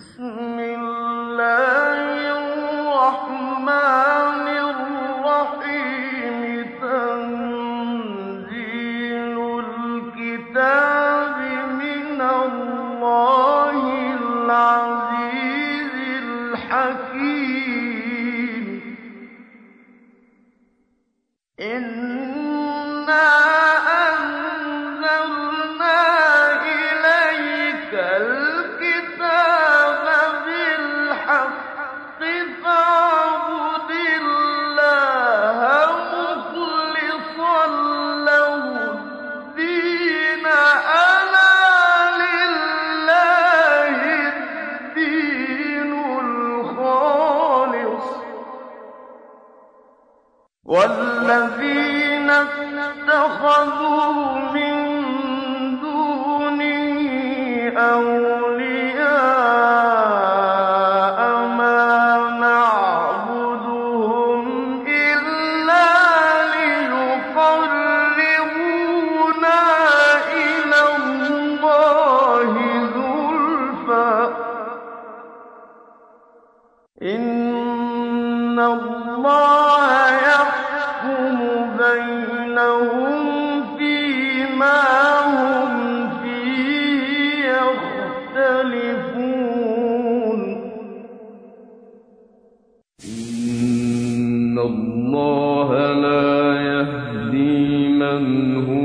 بسم الله مهدي من هو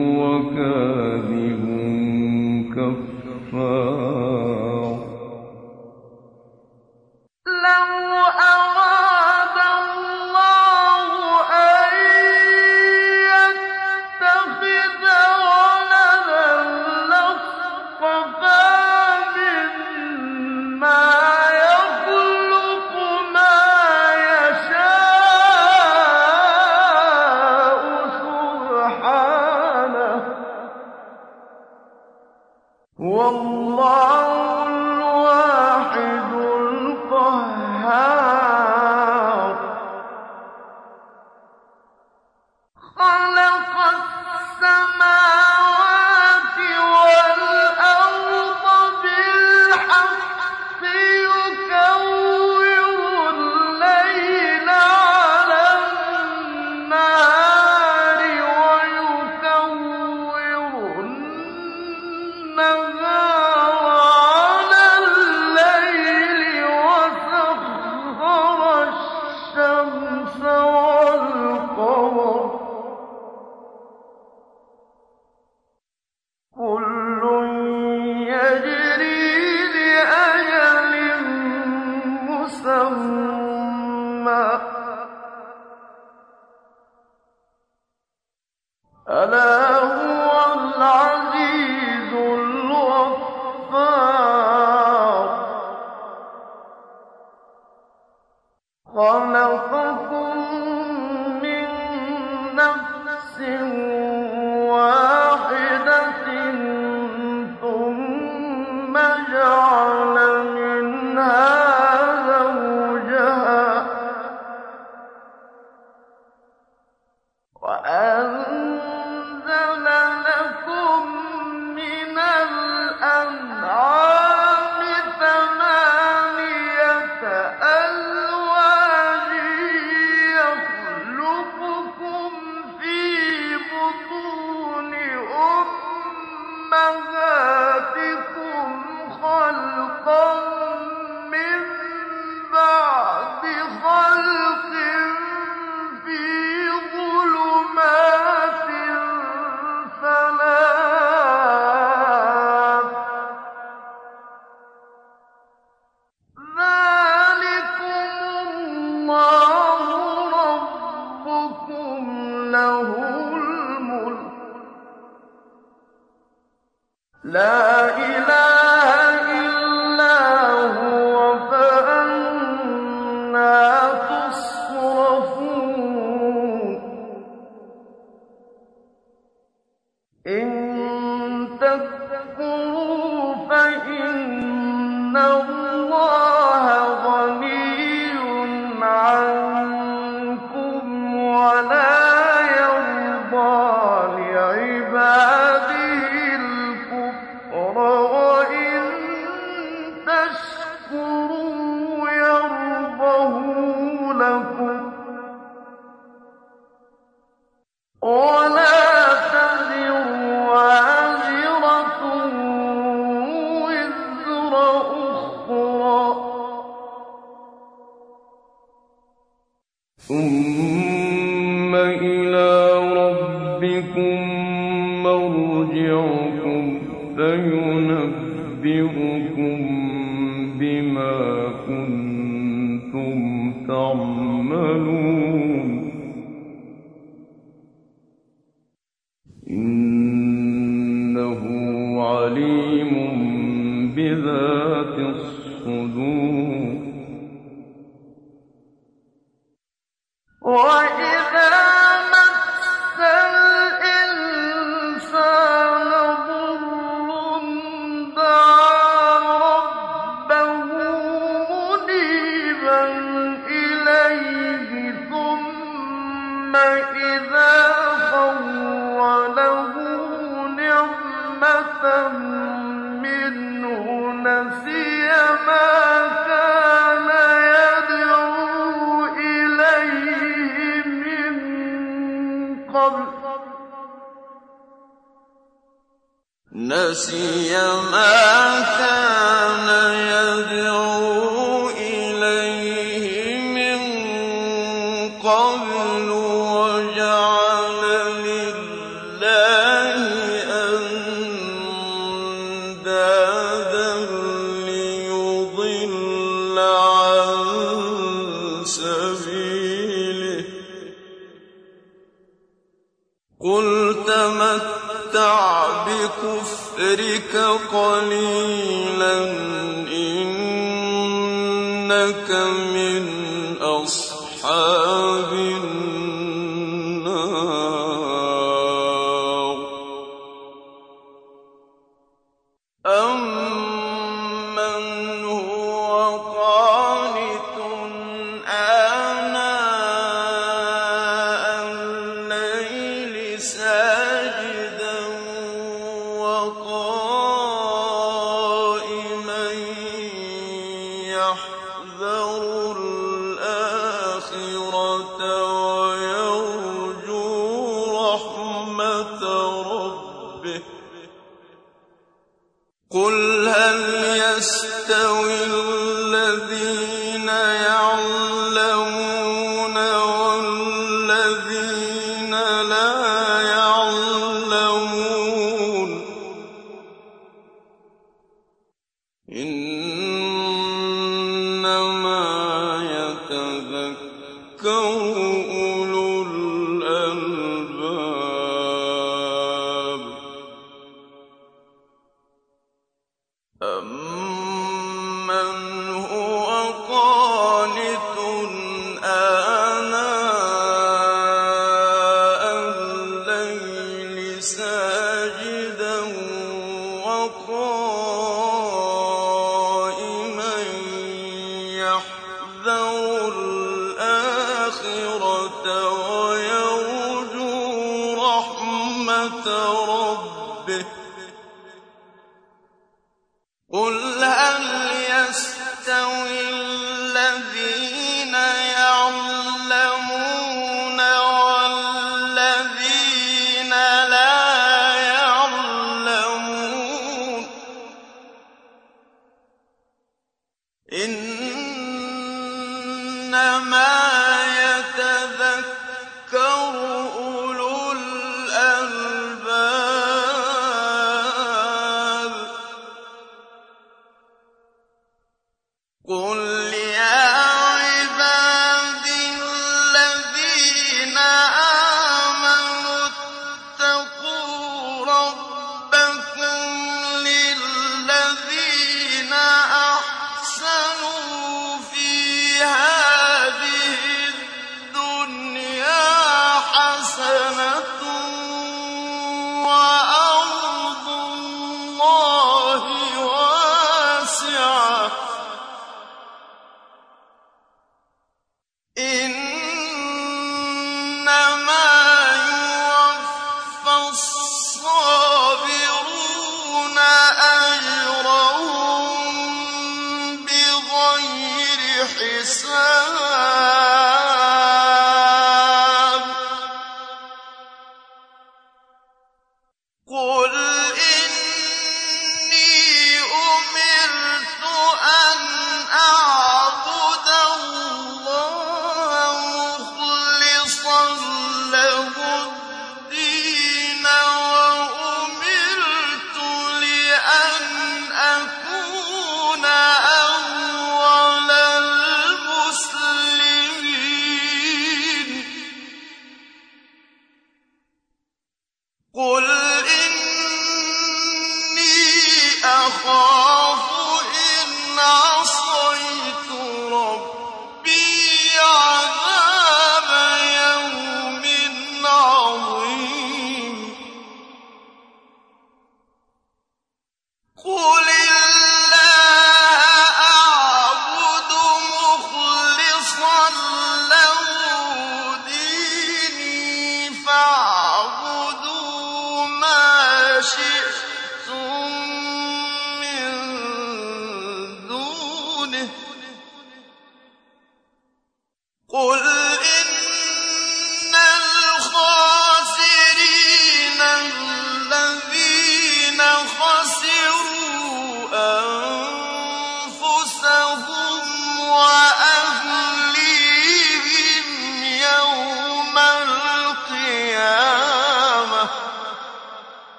حساب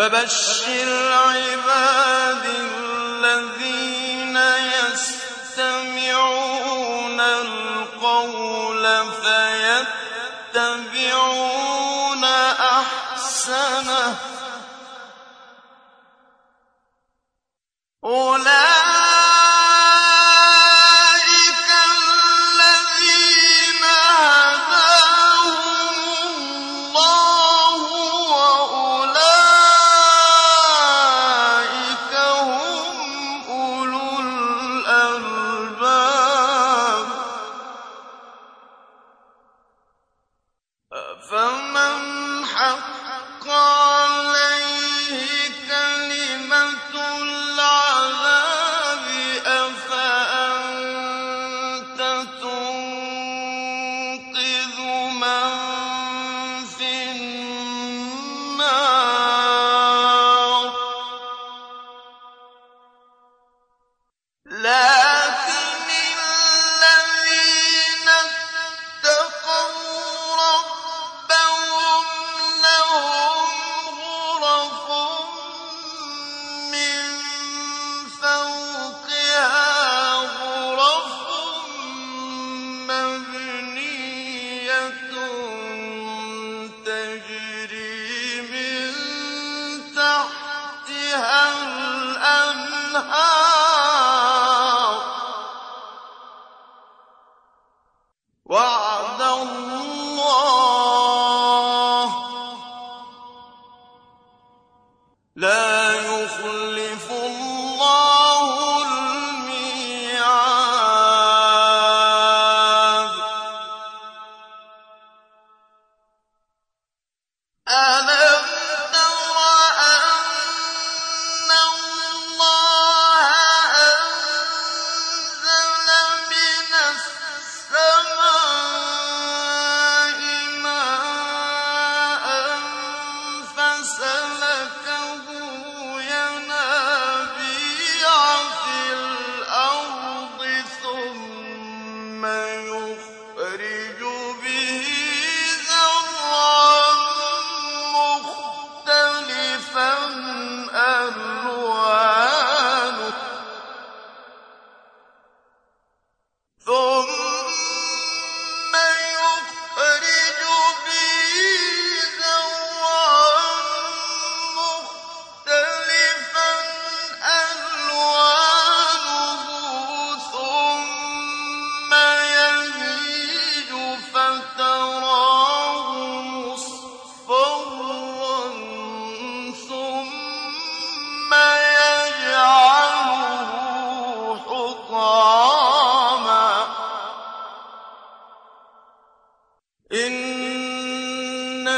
فبشر عباد الذين يستمعون القول فيتبعون أحسنه أولئك فيها الأنهار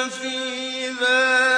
فِي ذَٰلِكَ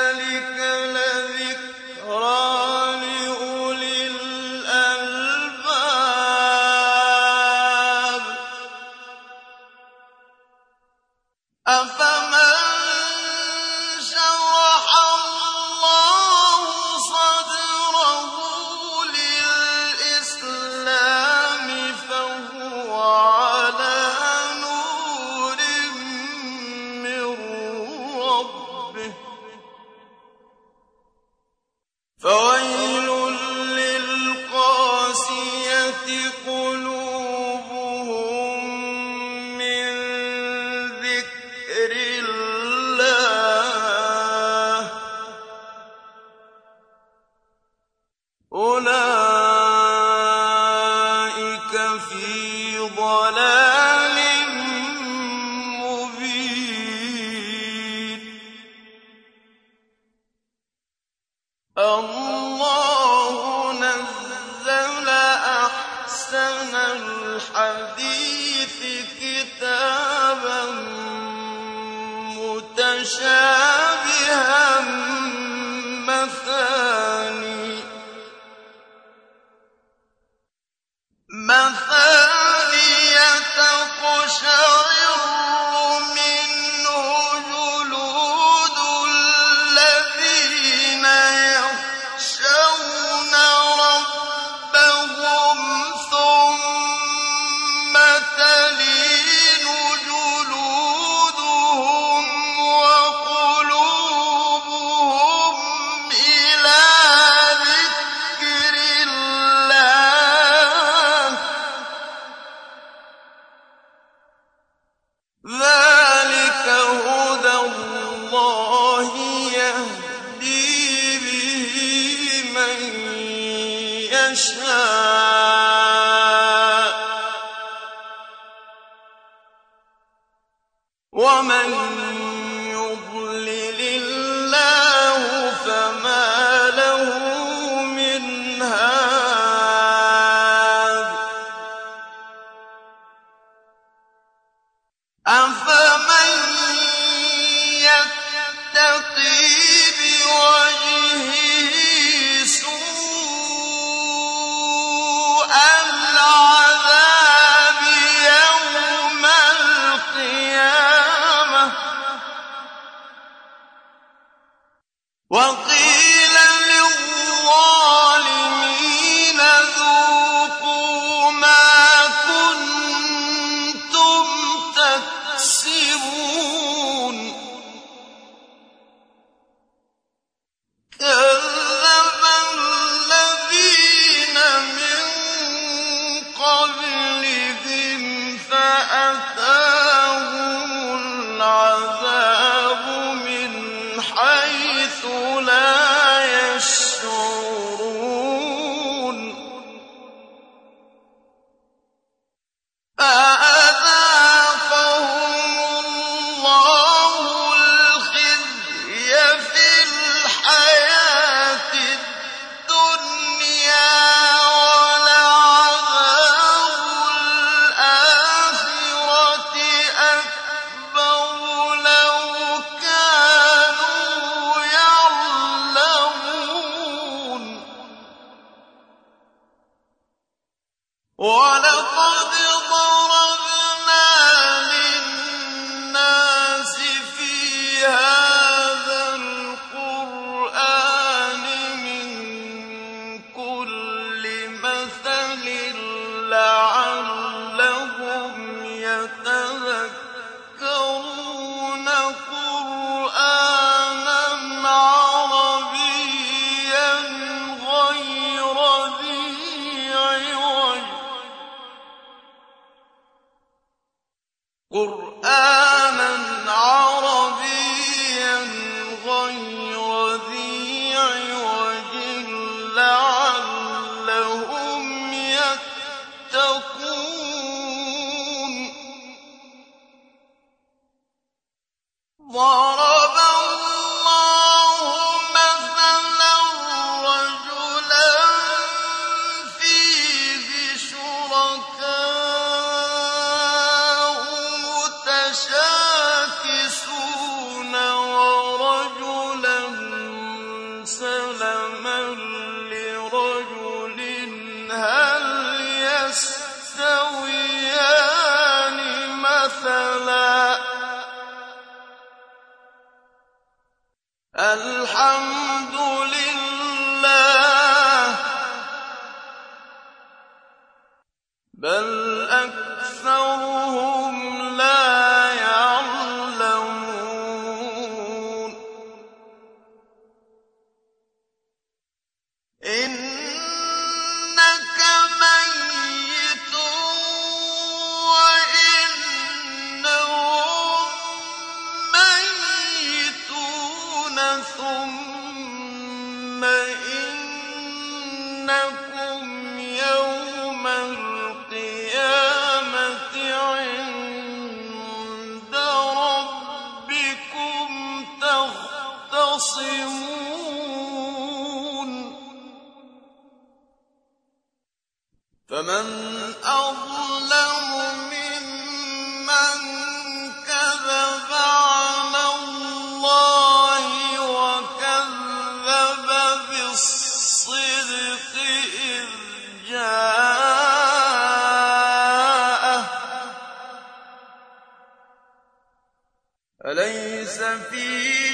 أليس في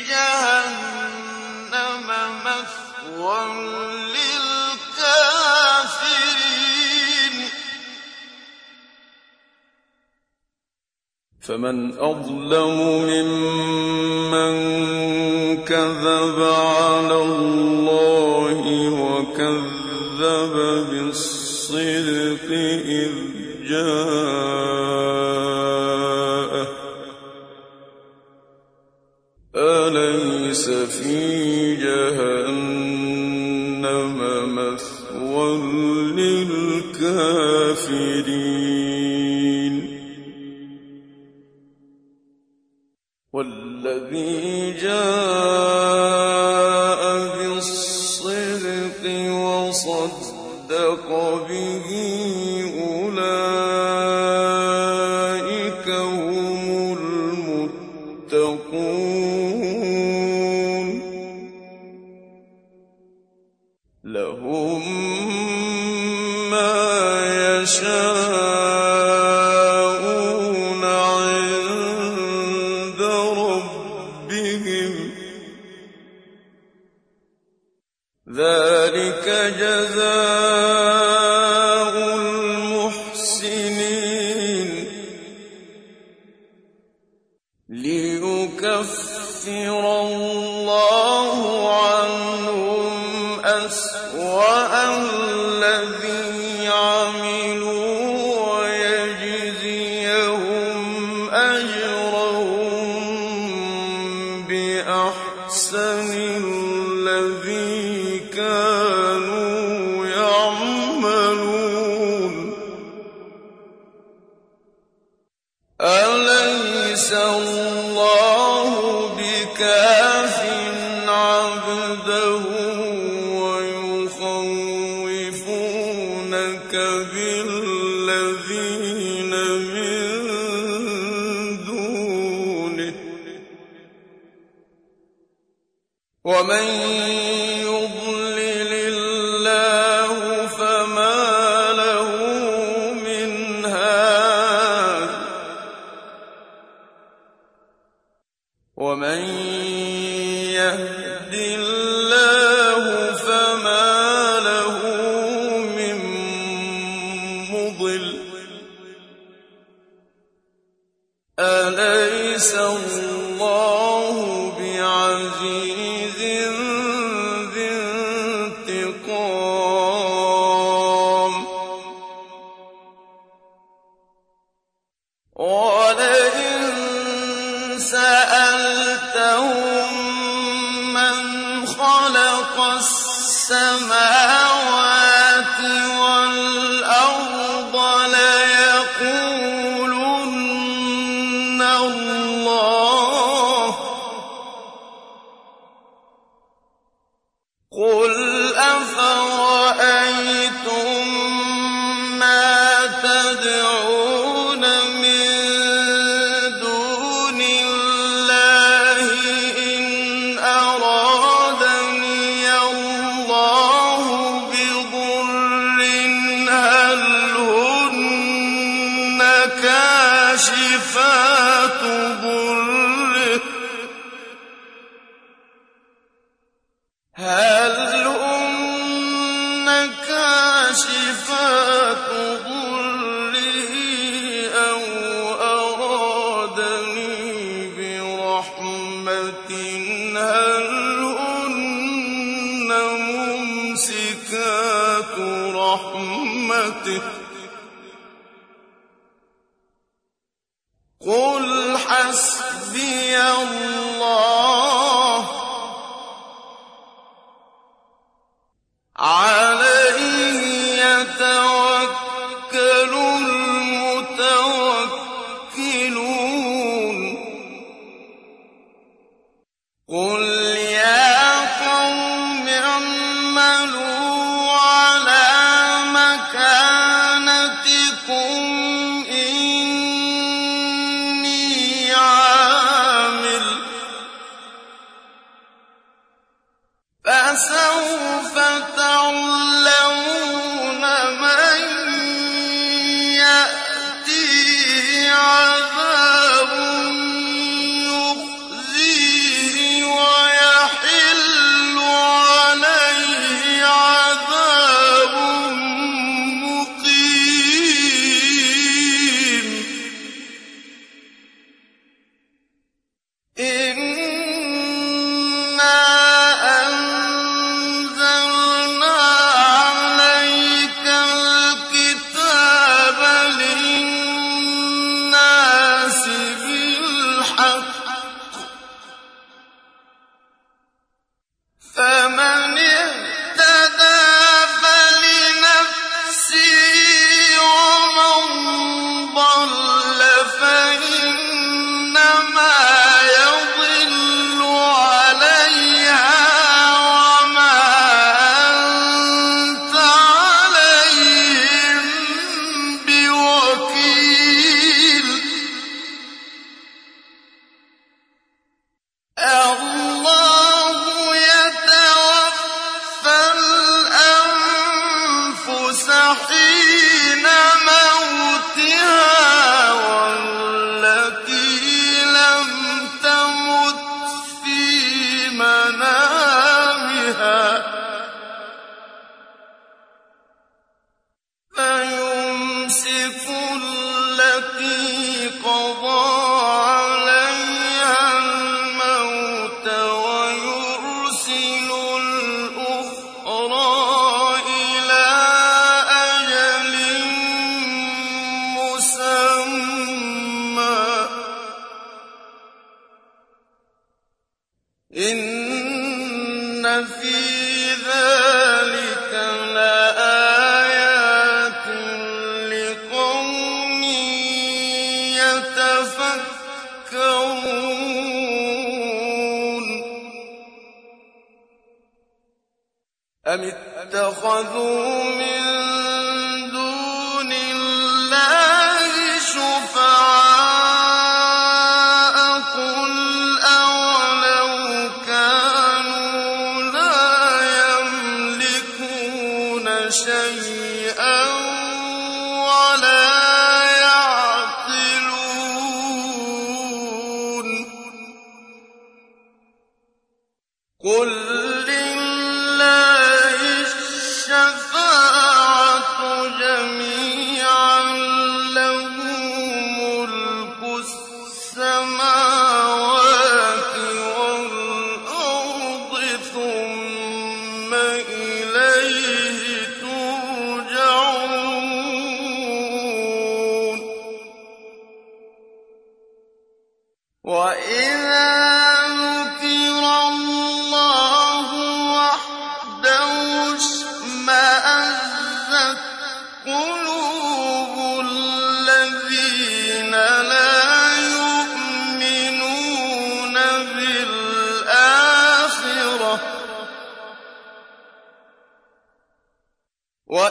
جهنم مثوى للكافرين؟ فمن أظلم ممن كذب على الله وكذب بالصدق إذ جاء فَسَوْفَ فَيُمْسِكُ الَّتِي قَضَىٰ اتَّخَذُوا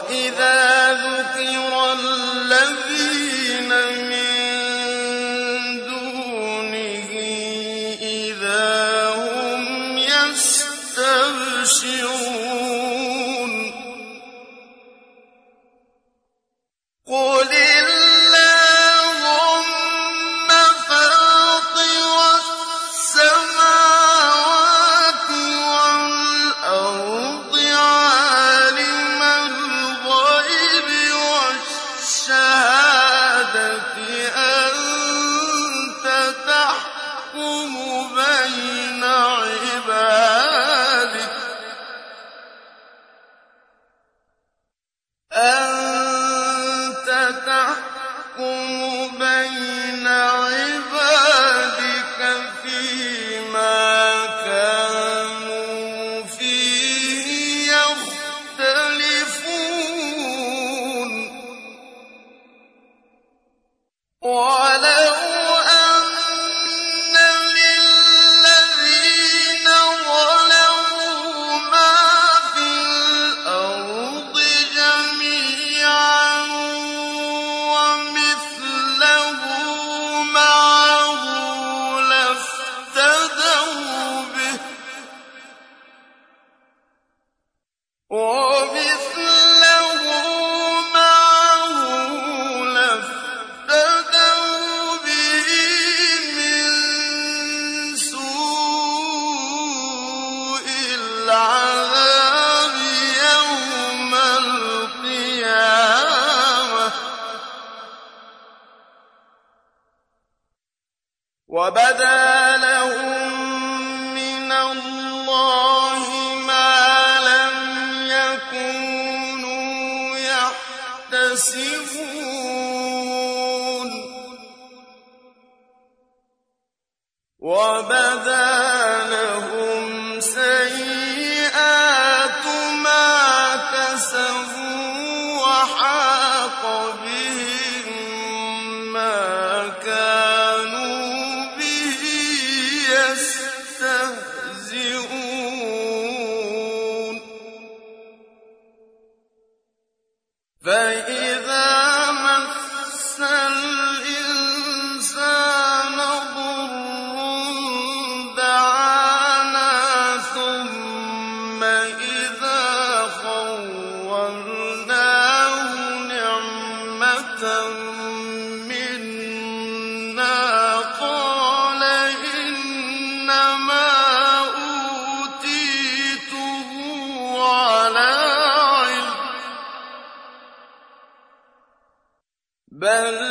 وَإِذَا بل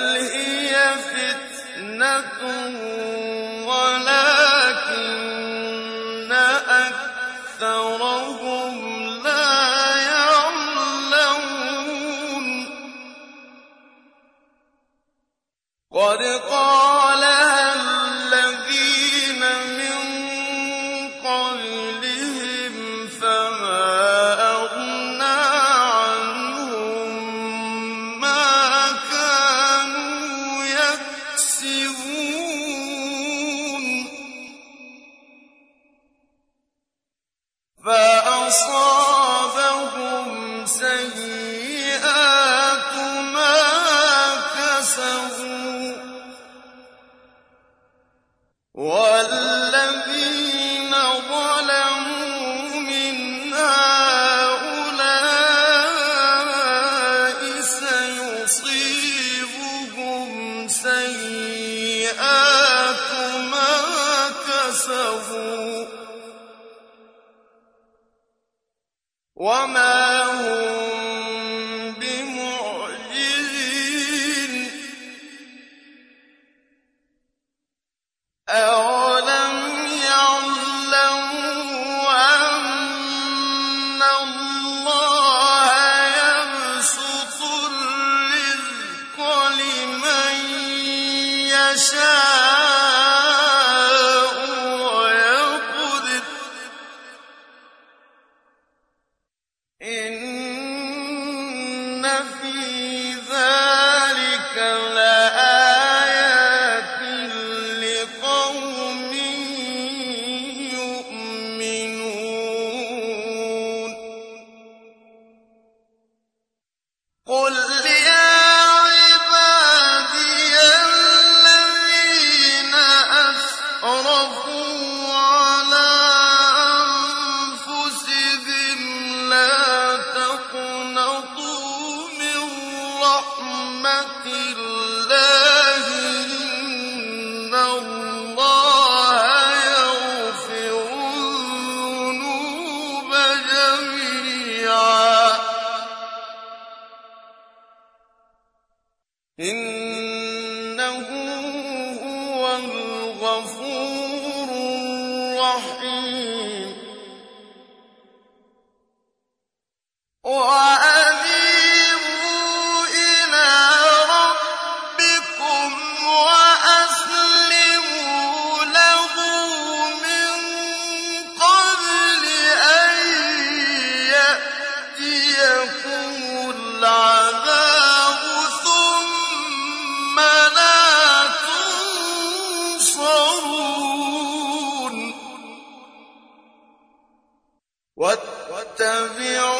واتبعوا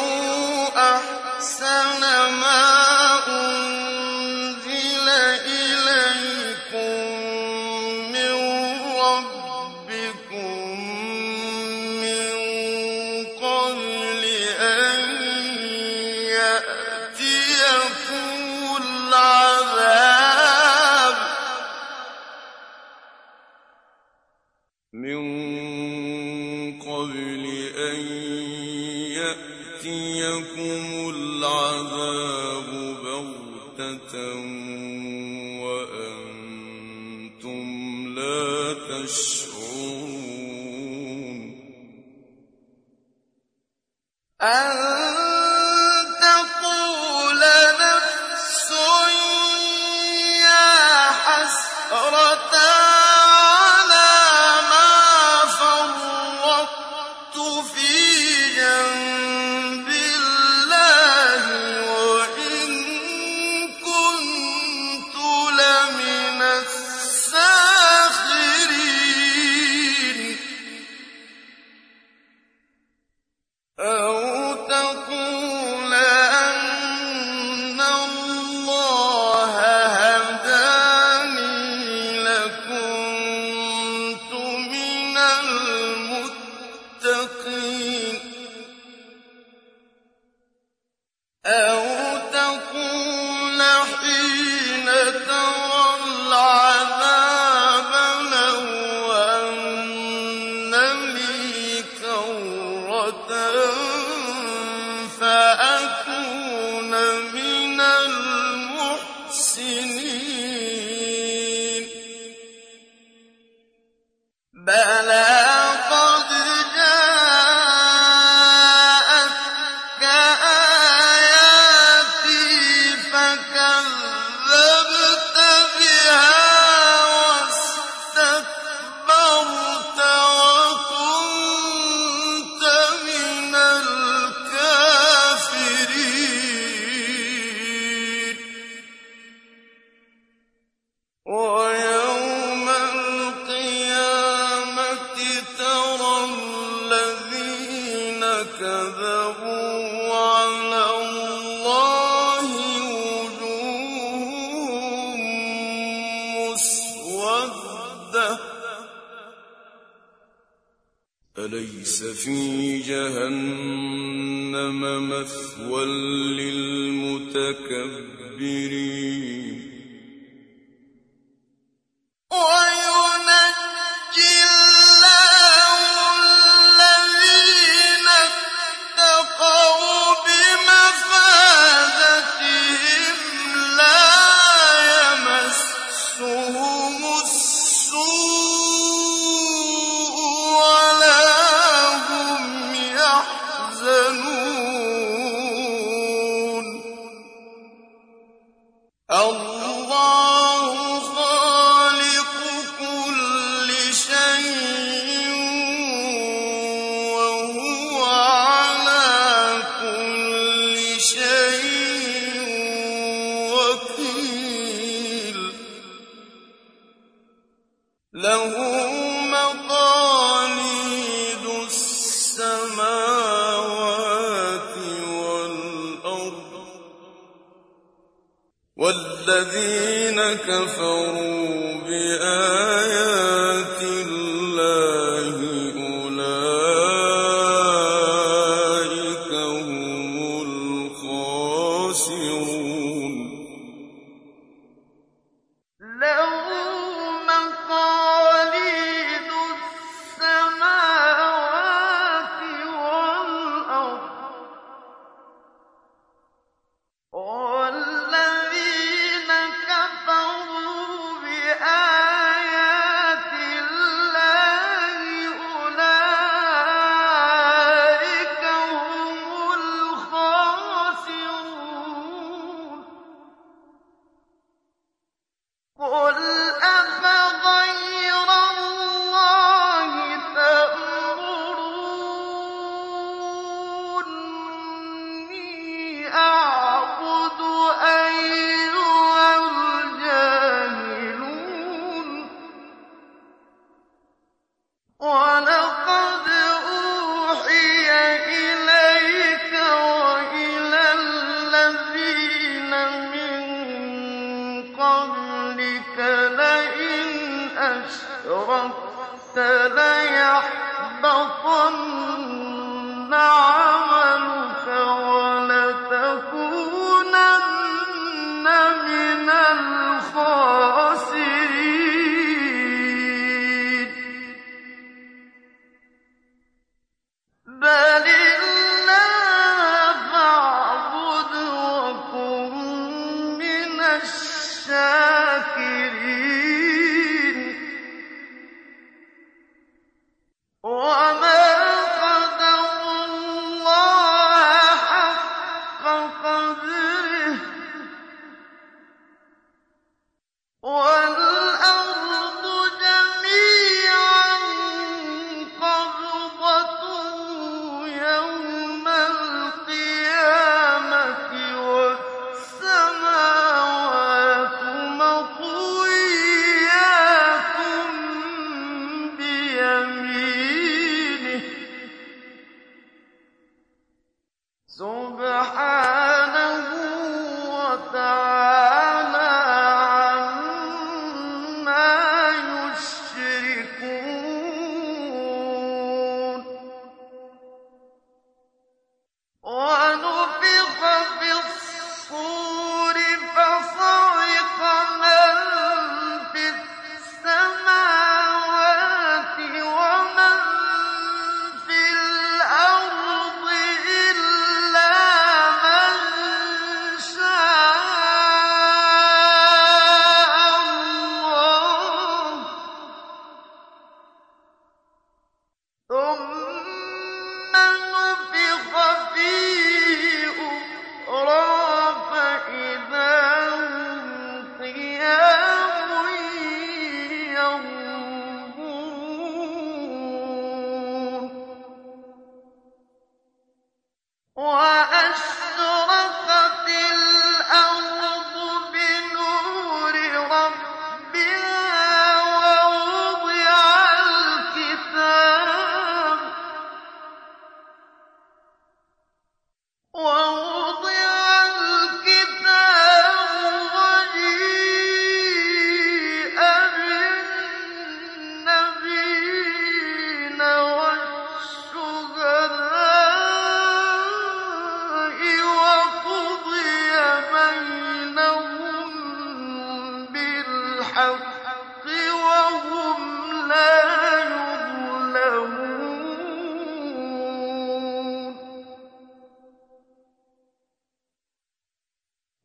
أحسن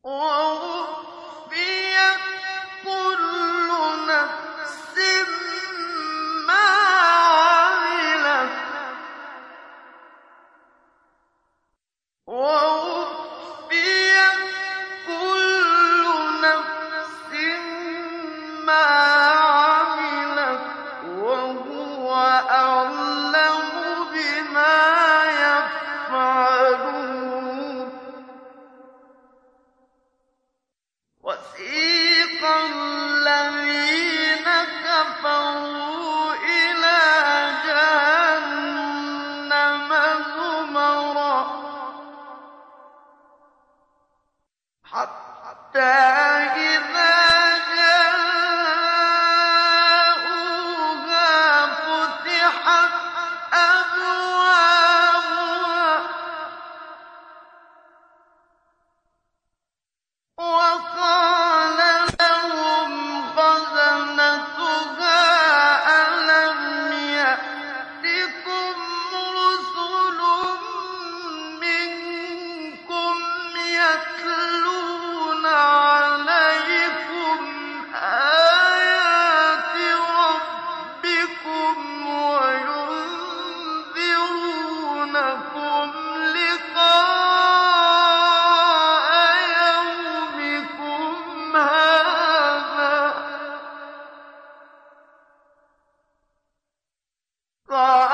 oh قَالُوا